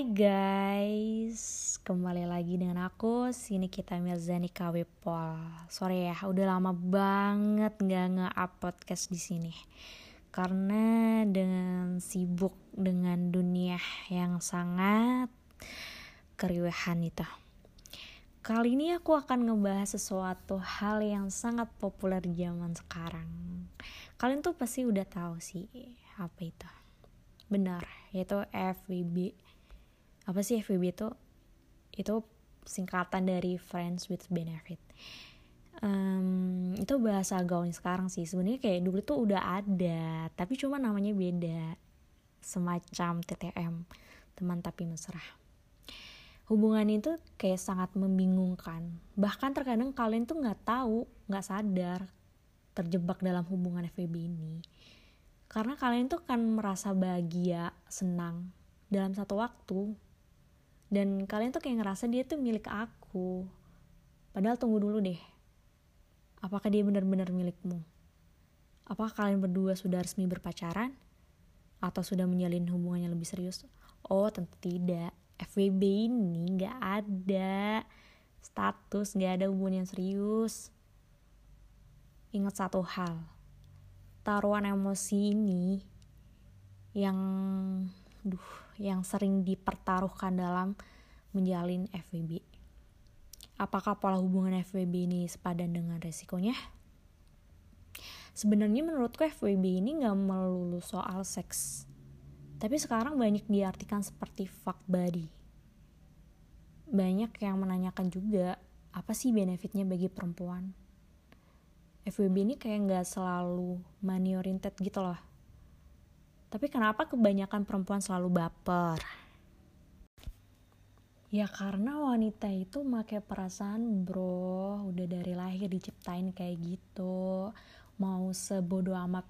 Hai guys, kembali lagi dengan aku Sini kita Mirzani KW. Sorry ya, udah lama banget nggak nge-up podcast di sini. Karena dengan sibuk dengan dunia yang sangat keriuhan itu. Kali ini aku akan ngebahas sesuatu hal yang sangat populer di zaman sekarang. Kalian tuh pasti udah tahu sih apa itu. Benar, yaitu FWB apa sih FWB itu? Itu singkatan dari Friends with Benefit. Um, itu bahasa gaul sekarang sih. Sebenarnya kayak dulu tuh udah ada tapi cuma namanya beda. Semacam TTM teman tapi mesra. Hubungan itu kayak sangat membingungkan. Bahkan terkadang kalian tuh nggak tahu nggak sadar terjebak dalam hubungan FWB ini. Karena kalian tuh kan merasa bahagia senang dalam satu waktu dan kalian tuh kayak ngerasa dia tuh milik aku. Padahal tunggu dulu deh. Apakah dia benar-benar milikmu? Apakah kalian berdua sudah resmi berpacaran? Atau sudah menjalin hubungannya lebih serius? Oh tentu tidak. FWB ini nggak ada. Status nggak ada hubungan yang serius. Ingat satu hal. Taruhan emosi ini yang duh yang sering dipertaruhkan dalam menjalin FWB. Apakah pola hubungan FWB ini sepadan dengan resikonya? Sebenarnya menurutku FWB ini gak melulu soal seks. Tapi sekarang banyak diartikan seperti fuck body. Banyak yang menanyakan juga, apa sih benefitnya bagi perempuan? FWB ini kayak gak selalu money oriented gitu loh tapi kenapa kebanyakan perempuan selalu baper? Ya karena wanita itu make perasaan bro, udah dari lahir diciptain kayak gitu. Mau sebodoh amat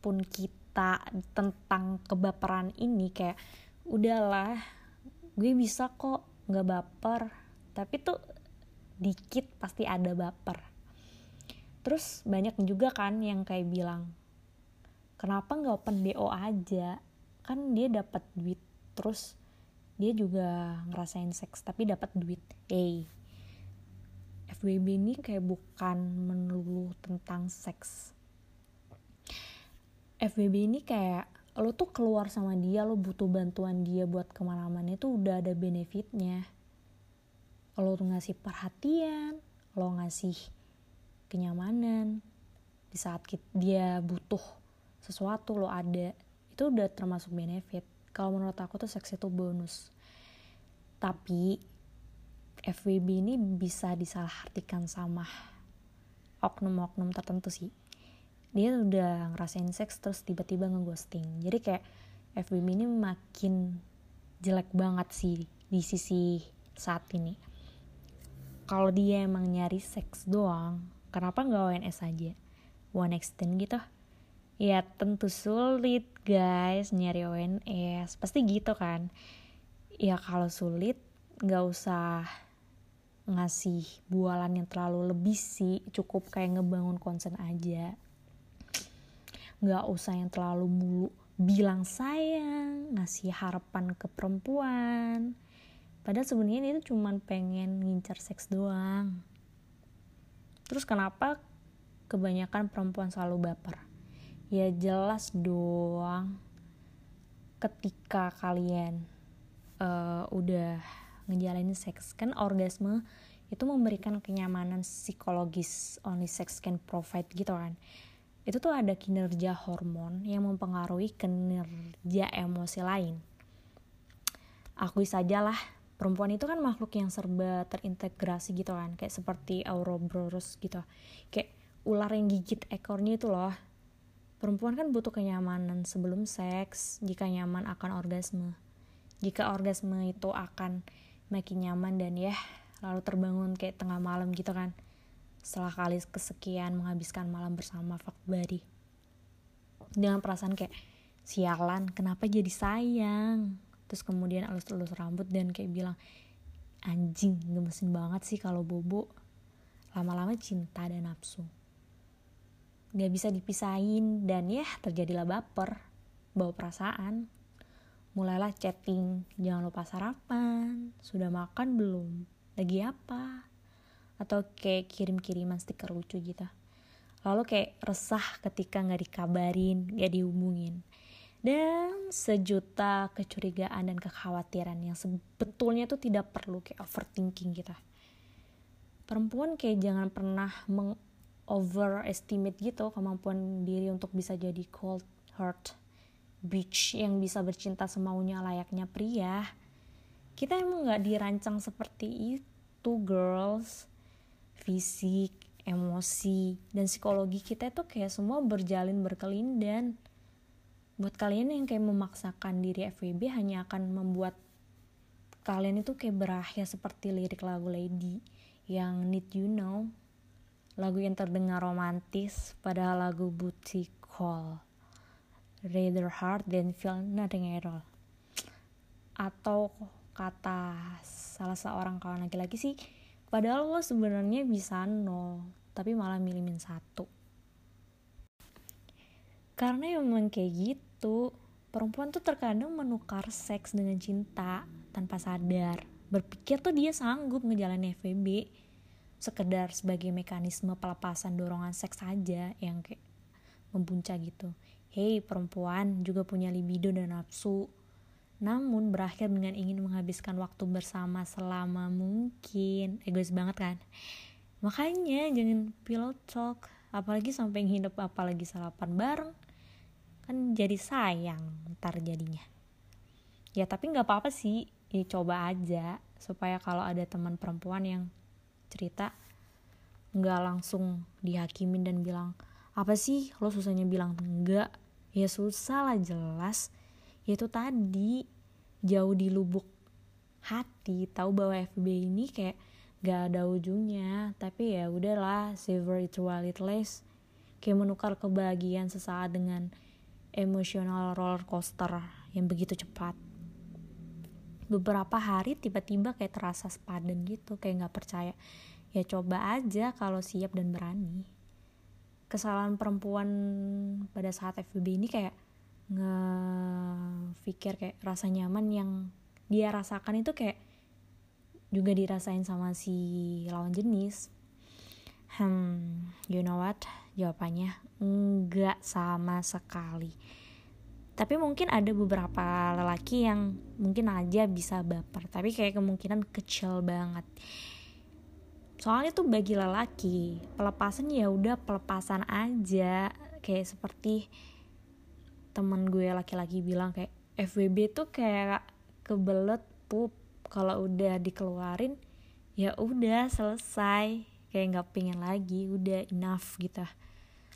pun kita tentang kebaperan ini kayak udahlah gue bisa kok nggak baper tapi tuh dikit pasti ada baper terus banyak juga kan yang kayak bilang kenapa nggak open BO aja? Kan dia dapat duit terus dia juga ngerasain seks tapi dapat duit. Eh FWB ini kayak bukan melulu tentang seks. FWB ini kayak lo tuh keluar sama dia lo butuh bantuan dia buat ke mana-mana itu udah ada benefitnya. Lo tuh ngasih perhatian lo ngasih kenyamanan di saat dia butuh sesuatu lo ada itu udah termasuk benefit. Kalau menurut aku tuh seks itu bonus. Tapi FWB ini bisa disalahartikan sama oknum-oknum tertentu sih. Dia udah ngerasain seks terus tiba-tiba ngeghosting. Jadi kayak FWB ini makin jelek banget sih di sisi saat ini. Kalau dia emang nyari seks doang kenapa nggak ONS aja? One extend gitu ya tentu sulit guys nyari ONS pasti gitu kan. Ya kalau sulit nggak usah ngasih bualan yang terlalu lebih sih. Cukup kayak ngebangun konsen aja. Nggak usah yang terlalu mulu bilang sayang ngasih harapan ke perempuan. Padahal sebenarnya itu cuma pengen ngincar seks doang. Terus kenapa kebanyakan perempuan selalu baper ya jelas doang ketika kalian uh, udah ngejalanin seks kan orgasme itu memberikan kenyamanan psikologis only sex can provide gitu kan. Itu tuh ada kinerja hormon yang mempengaruhi kinerja emosi lain. Akui sajalah perempuan itu kan makhluk yang serba terintegrasi gitu kan. Kayak seperti Ouroboros gitu. Kayak ular yang gigit ekornya itu loh Perempuan kan butuh kenyamanan sebelum seks jika nyaman akan orgasme. Jika orgasme itu akan makin nyaman dan ya lalu terbangun kayak tengah malam gitu kan. Setelah kali kesekian menghabiskan malam bersama buddy. Dengan perasaan kayak sialan kenapa jadi sayang. Terus kemudian elus-elus rambut dan kayak bilang anjing gemesin banget sih kalau bobo. Lama-lama cinta dan nafsu gak bisa dipisahin dan ya terjadilah baper bawa perasaan. Mulailah chatting jangan lupa sarapan sudah makan belum? Lagi apa? Atau kayak kirim-kiriman stiker lucu gitu. Lalu kayak resah ketika nggak dikabarin nggak dihubungin. Dan sejuta kecurigaan dan kekhawatiran yang sebetulnya tuh tidak perlu kayak overthinking kita. Perempuan kayak jangan pernah meng overestimate gitu kemampuan diri untuk bisa jadi cold heart bitch yang bisa bercinta semaunya layaknya pria. Kita emang nggak dirancang seperti itu girls. Fisik emosi dan psikologi kita tuh kayak semua berjalin berkelindan. Buat kalian yang kayak memaksakan diri FWB hanya akan membuat kalian itu kayak berakhir seperti lirik lagu Lady yang Need You Know lagu yang terdengar romantis padahal lagu booty call rather hard than feel nothing at all atau kata salah seorang kawan laki-laki sih padahal lo sebenarnya bisa nol tapi malah milimin satu. Karena memang kayak gitu perempuan tuh terkadang menukar seks dengan cinta tanpa sadar. Berpikir tuh dia sanggup ngejalanin FVB sekedar sebagai mekanisme pelepasan dorongan seks saja yang kayak membuncah gitu. Hei perempuan juga punya libido dan nafsu. Namun berakhir dengan ingin menghabiskan waktu bersama selama mungkin. Egois banget kan? Makanya jangan pillow talk. Apalagi sampai nginep apalagi sarapan bareng kan jadi sayang ntar jadinya. Ya tapi nggak apa-apa sih. Ya coba aja supaya kalau ada teman perempuan yang cerita nggak langsung dihakimin dan bilang apa sih lo susahnya bilang enggak? Ya susah lah jelas. Ya itu tadi jauh di lubuk hati tahu bahwa FB ini kayak gak ada ujungnya. Tapi ya udahlah savor it while it lasts kayak menukar kebahagiaan sesaat dengan emosional roller coaster yang begitu cepat beberapa hari tiba-tiba kayak terasa sepadan gitu kayak nggak percaya. Ya coba aja kalau siap dan berani. Kesalahan perempuan pada saat FBB ini kayak ngefikir kayak rasa nyaman yang dia rasakan itu kayak juga dirasain sama si lawan jenis. Hmm you know what? Jawabannya enggak sama sekali tapi mungkin ada beberapa lelaki yang mungkin aja bisa baper tapi kayak kemungkinan kecil banget. Soalnya tuh bagi lelaki pelepasan ya udah pelepasan aja. Kayak seperti teman gue laki-laki bilang kayak FWB tuh kayak kebelet pup. Kalau udah dikeluarin ya udah selesai. Kayak nggak pengen lagi udah enough gitu.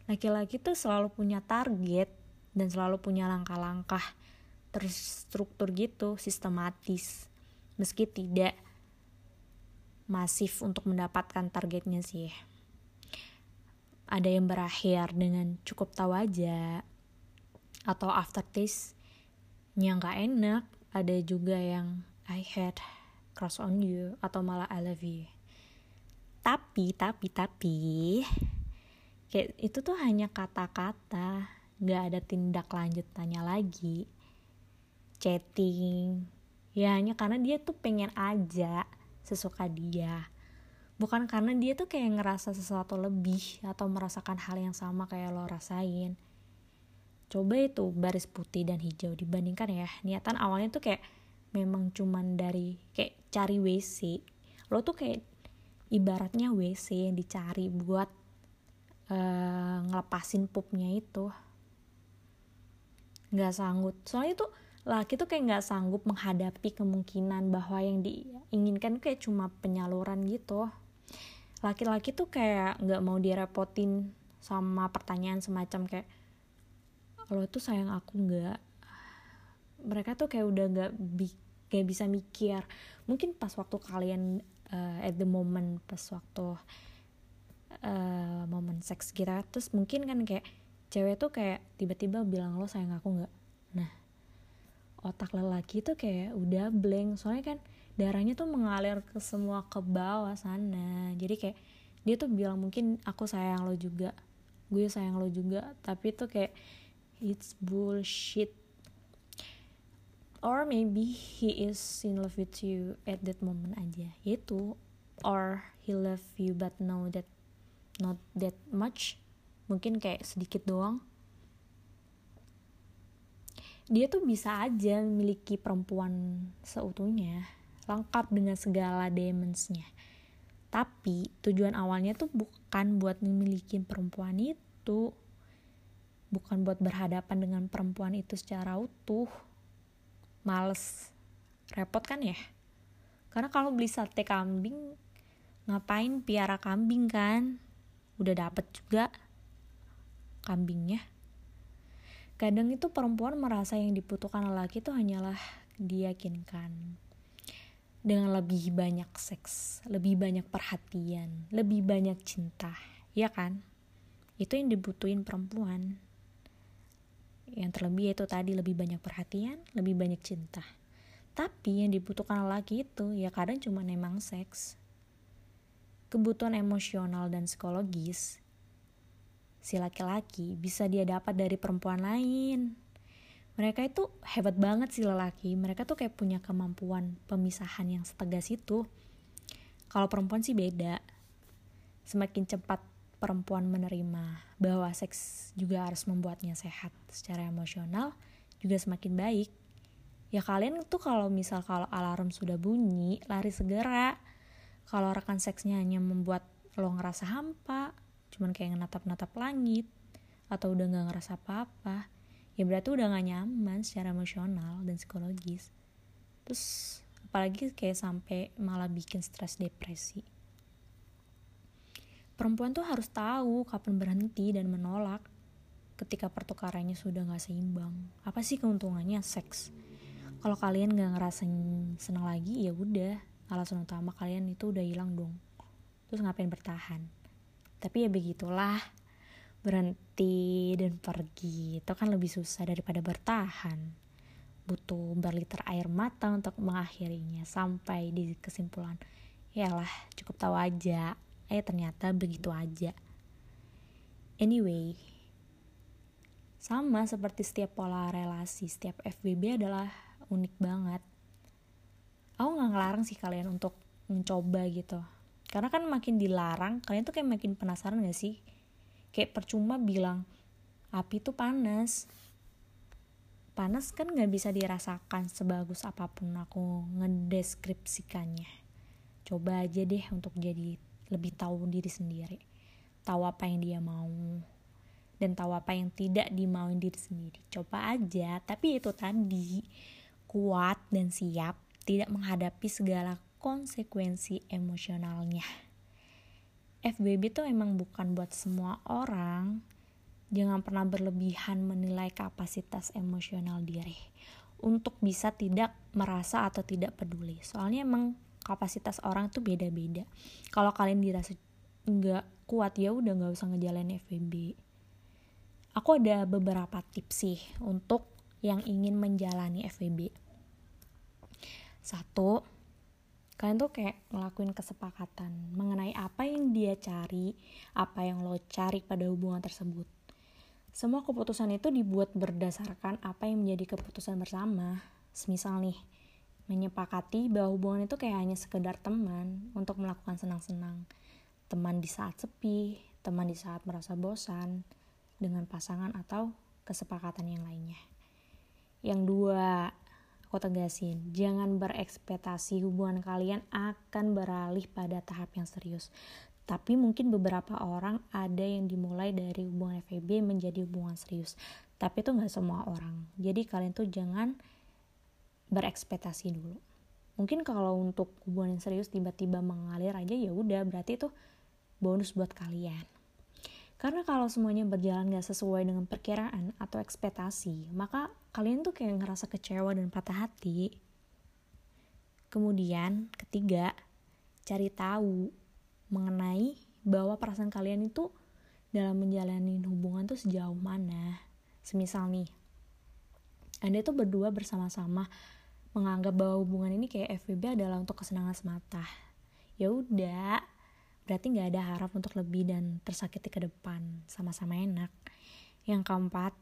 Laki-laki tuh selalu punya target dan selalu punya langkah-langkah terstruktur gitu, sistematis. Meski tidak masif untuk mendapatkan targetnya sih. Ada yang berakhir dengan cukup tahu aja atau aftertaste yang gak enak. Ada juga yang I had crush on you atau malah I love you. Tapi, tapi, tapi kayak itu tuh hanya kata-kata nggak ada tindak lanjutannya lagi. Chatting. Ya hanya karena dia tuh pengen aja sesuka dia. Bukan karena dia tuh kayak ngerasa sesuatu lebih atau merasakan hal yang sama kayak lo rasain. Coba itu baris putih dan hijau dibandingkan ya. Niatan awalnya tuh kayak memang cuman dari kayak cari WC lo tuh kayak ibaratnya WC yang dicari buat uh, ngelepasin pupnya itu nggak sanggup. Soalnya tuh laki tuh kayak nggak sanggup menghadapi kemungkinan bahwa yang diinginkan kayak cuma penyaluran gitu. Laki-laki tuh kayak nggak mau direpotin sama pertanyaan semacam kayak lo tuh sayang aku nggak? Mereka tuh kayak udah nggak bi kayak bisa mikir. Mungkin pas waktu kalian uh, at the moment pas waktu uh, momen seks gitu terus mungkin kan kayak cewek tuh kayak tiba-tiba bilang lo sayang aku nggak? Nah otak lelaki tuh kayak udah blank. Soalnya kan darahnya tuh mengalir ke semua ke bawah sana. Jadi kayak dia tuh bilang mungkin aku sayang lo juga. Gue sayang lo juga. Tapi tuh kayak it's bullshit. Or maybe he is in love with you at that moment aja. Itu or he love you but know that not that much mungkin kayak sedikit doang. Dia tuh bisa aja memiliki perempuan seutuhnya lengkap dengan segala demonsnya. Tapi tujuan awalnya tuh bukan buat memiliki perempuan itu. Bukan buat berhadapan dengan perempuan itu secara utuh. Males. Repot kan ya? Karena kalau beli sate kambing ngapain piara kambing kan? Udah dapet juga kambingnya. Kadang itu perempuan merasa yang dibutuhkan lelaki itu hanyalah diyakinkan. Dengan lebih banyak seks, lebih banyak perhatian, lebih banyak cinta, ya kan? Itu yang dibutuhin perempuan. Yang terlebih itu tadi lebih banyak perhatian lebih banyak cinta. Tapi yang dibutuhkan laki itu ya kadang cuma memang seks. Kebutuhan emosional dan psikologis si laki-laki bisa dia dapat dari perempuan lain mereka itu hebat banget sih lelaki mereka tuh kayak punya kemampuan pemisahan yang setegas itu kalau perempuan sih beda semakin cepat perempuan menerima bahwa seks juga harus membuatnya sehat secara emosional juga semakin baik. Ya kalian tuh kalau misal kalau alarm sudah bunyi, lari segera. Kalau rekan seksnya hanya membuat lo ngerasa hampa, cuman kayak natap-natap langit, atau udah gak ngerasa apa-apa, ya berarti udah gak nyaman secara emosional dan psikologis. Terus apalagi kayak sampai malah bikin stres depresi perempuan tuh harus tahu kapan berhenti dan menolak ketika pertukarannya sudah gak seimbang. Apa sih keuntungannya seks? Kalau kalian gak ngerasa senang lagi, ya udah alasan utama kalian itu udah hilang dong. Terus ngapain bertahan? Tapi ya begitulah, berhenti dan pergi itu kan lebih susah daripada bertahan. Butuh berliter air mata untuk mengakhirinya sampai di kesimpulan. Yalah, cukup tahu aja eh ternyata begitu aja anyway sama seperti setiap pola relasi setiap FBB adalah unik banget aku nggak ngelarang sih kalian untuk mencoba gitu karena kan makin dilarang kalian tuh kayak makin penasaran gak sih? Kayak percuma bilang api tuh panas. Panas kan nggak bisa dirasakan sebagus apa pun aku ngedeskripsikannya. Coba aja deh untuk jadi lebih tahu diri sendiri. Tahu apa yang dia mau dan tahu apa yang tidak dimauin diri sendiri. Coba aja tapi itu tadi kuat dan siap tidak menghadapi segala konsekuensi emosionalnya. FBB itu emang bukan buat semua orang. Jangan pernah berlebihan menilai kapasitas emosional diri untuk bisa tidak merasa atau tidak peduli. Soalnya emang kapasitas orang tuh beda-beda. Kalau kalian dirasa nggak kuat ya udah nggak usah ngejalanin FVB aku ada beberapa tips sih untuk yang ingin menjalani FVB satu kalian tuh kayak ngelakuin kesepakatan mengenai apa yang dia cari apa yang lo cari pada hubungan tersebut semua keputusan itu dibuat berdasarkan apa yang menjadi keputusan bersama semisal nih menyepakati bahwa hubungan itu kayak hanya sekedar teman untuk melakukan senang-senang. Teman di saat sepi, teman di saat merasa bosan dengan pasangan atau kesepakatan yang lainnya. Yang dua, aku tegasin, jangan berekspektasi hubungan kalian akan beralih pada tahap yang serius. Tapi mungkin beberapa orang ada yang dimulai dari hubungan FVB menjadi hubungan serius. Tapi itu nggak semua orang. Jadi kalian tuh jangan berekspektasi dulu mungkin kalau untuk hubungan yang serius tiba-tiba mengalir aja ya udah berarti itu bonus buat kalian karena kalau semuanya berjalan gak sesuai dengan perkiraan atau ekspektasi maka kalian tuh kayak ngerasa kecewa dan patah hati. Kemudian ketiga cari tahu mengenai bahwa perasaan kalian itu dalam menjalani hubungan tuh sejauh mana. Semisal nih anda itu berdua bersama-sama menganggap bahwa hubungan ini kayak FBB adalah untuk kesenangan semata. Ya udah berarti nggak ada harap untuk lebih dan tersakiti ke depan. Sama-sama enak. Yang keempat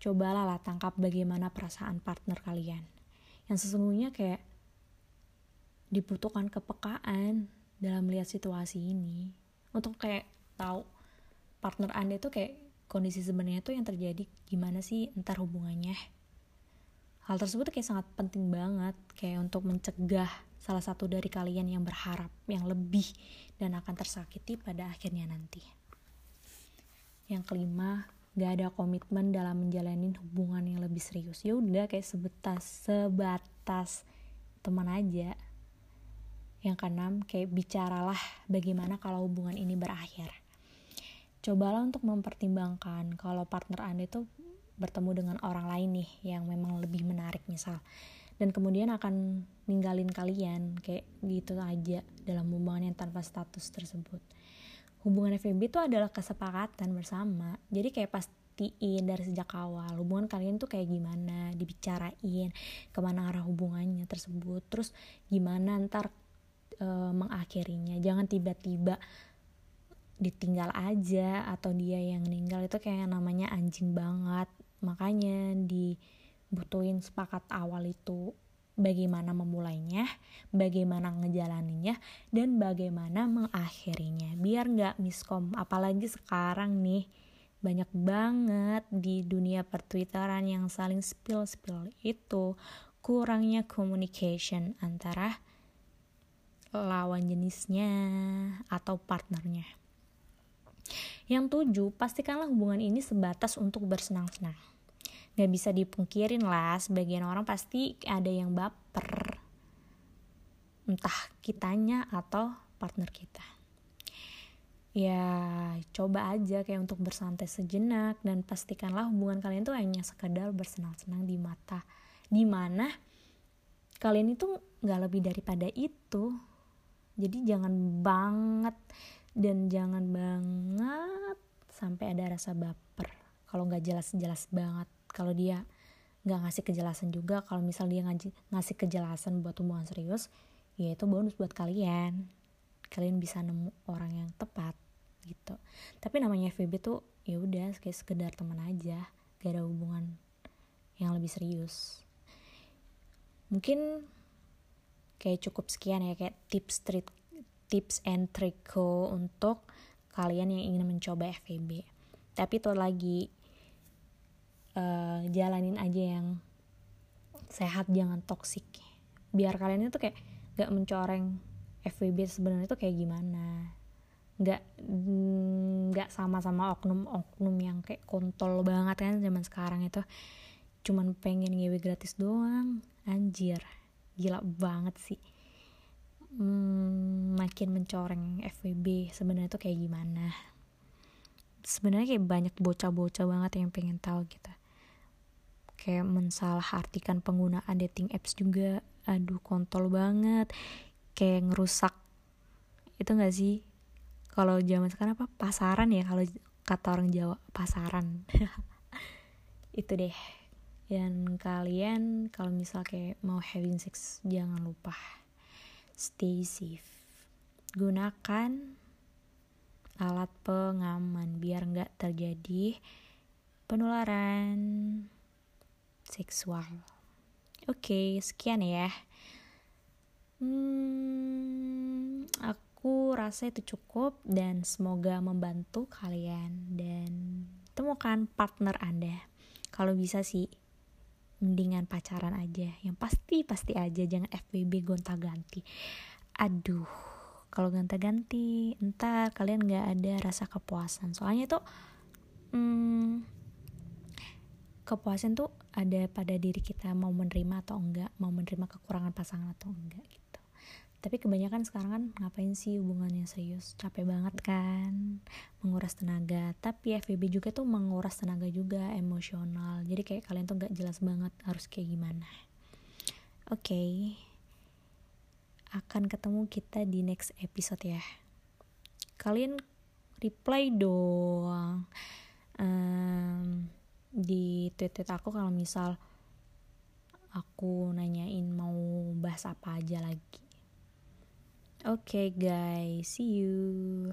cobalah lah tangkap bagaimana perasaan partner kalian. Yang sesungguhnya kayak dibutuhkan kepekaan dalam melihat situasi ini. Untuk kayak tahu partner anda itu kayak kondisi sebenarnya tuh yang terjadi gimana sih entar hubungannya. Hal tersebut kayak sangat penting banget kayak untuk mencegah salah satu dari kalian yang berharap yang lebih dan akan tersakiti pada akhirnya nanti. Yang kelima gak ada komitmen dalam menjalani hubungan yang lebih serius. Ya udah kayak sebatas sebatas teman aja. Yang keenam kayak bicaralah bagaimana kalau hubungan ini berakhir. Cobalah untuk mempertimbangkan kalau partner anda itu bertemu dengan orang lain nih yang memang lebih menarik misal. Dan kemudian akan ninggalin kalian kayak gitu aja dalam hubungan yang tanpa status tersebut hubungan FVB itu adalah kesepakatan bersama. Jadi kayak pastiin dari sejak awal hubungan kalian tuh kayak gimana dibicarain ke mana arah hubungannya tersebut terus gimana ntar e, mengakhirinya. Jangan tiba-tiba ditinggal aja atau dia yang meninggal itu kayak namanya anjing banget. Makanya dibutuhin sepakat awal itu bagaimana memulainya, bagaimana ngejalaninya, dan bagaimana mengakhirinya. Biar nggak miskom, apalagi sekarang nih banyak banget di dunia pertwitteran yang saling spill-spill itu kurangnya communication antara lawan jenisnya atau partnernya. Yang tujuh, pastikanlah hubungan ini sebatas untuk bersenang-senang nggak bisa dipungkirin lah. Sebagian orang pasti ada yang baper. Entah kitanya atau partner kita. Ya coba aja kayak untuk bersantai sejenak dan pastikanlah hubungan kalian tuh hanya sekedar bersenang-senang di mata. Di mana kalian itu nggak lebih daripada itu. Jadi jangan banget dan jangan banget sampai ada rasa baper. Kalau nggak jelas-jelas banget kalau dia nggak ngasih kejelasan juga kalau misal dia ngasih kejelasan buat hubungan serius ya itu bonus buat kalian. Kalian bisa nemu orang yang tepat gitu. Tapi namanya FVB tuh ya udah kayak sekedar teman aja. Gak ada hubungan yang lebih serius. Mungkin kayak cukup sekian ya kayak tips trik tips and trick untuk kalian yang ingin mencoba FVB tapi itu lagi uh, jalanin aja yang sehat jangan toksik biar kalian itu kayak gak mencoreng FWB sebenarnya itu kayak gimana. Nggak nggak sama-sama oknum-oknum yang kayak kontol banget kan zaman sekarang itu. Cuman pengen ngewe gratis doang. Anjir gila banget sih. Hmm, makin mencoreng FWB sebenarnya itu kayak gimana? Sebenarnya kayak banyak bocah-bocah banget yang pengen tahu gitu kayak mensalahartikan penggunaan dating apps juga. Aduh kontol banget. Kayak ngerusak itu gak sih? Kalau zaman sekarang apa? Pasaran ya kalau kata orang Jawa pasaran. Itu deh. Dan kalian kalau misal kayak mau having sex jangan lupa. Stay safe. Gunakan alat pengaman biar nggak terjadi penularan seksual. Oke, sekian ya. Hmm, aku rasa itu cukup dan semoga membantu kalian dan temukan partner Anda. Kalau bisa sih mendingan pacaran aja. Yang pasti pasti aja jangan FBB gonta-ganti. Aduh, kalau gonta-ganti, entar kalian nggak ada rasa kepuasan. Soalnya itu hmm, kepuasan tuh ada pada diri kita mau menerima atau enggak mau menerima kekurangan pasangan atau enggak gitu. Tapi kebanyakan sekarang kan ngapain sih hubungannya serius? Capek banget kan menguras tenaga. Tapi FVB juga tuh menguras tenaga juga emosional. Jadi kayak kalian tuh nggak jelas banget harus kayak gimana. Oke. Okay. akan ketemu kita di next episode ya. Kalian reply dong. Um, di tweet-tweet aku kalau misal aku nanyain mau bahas apa aja lagi. Oke okay, guys, see you.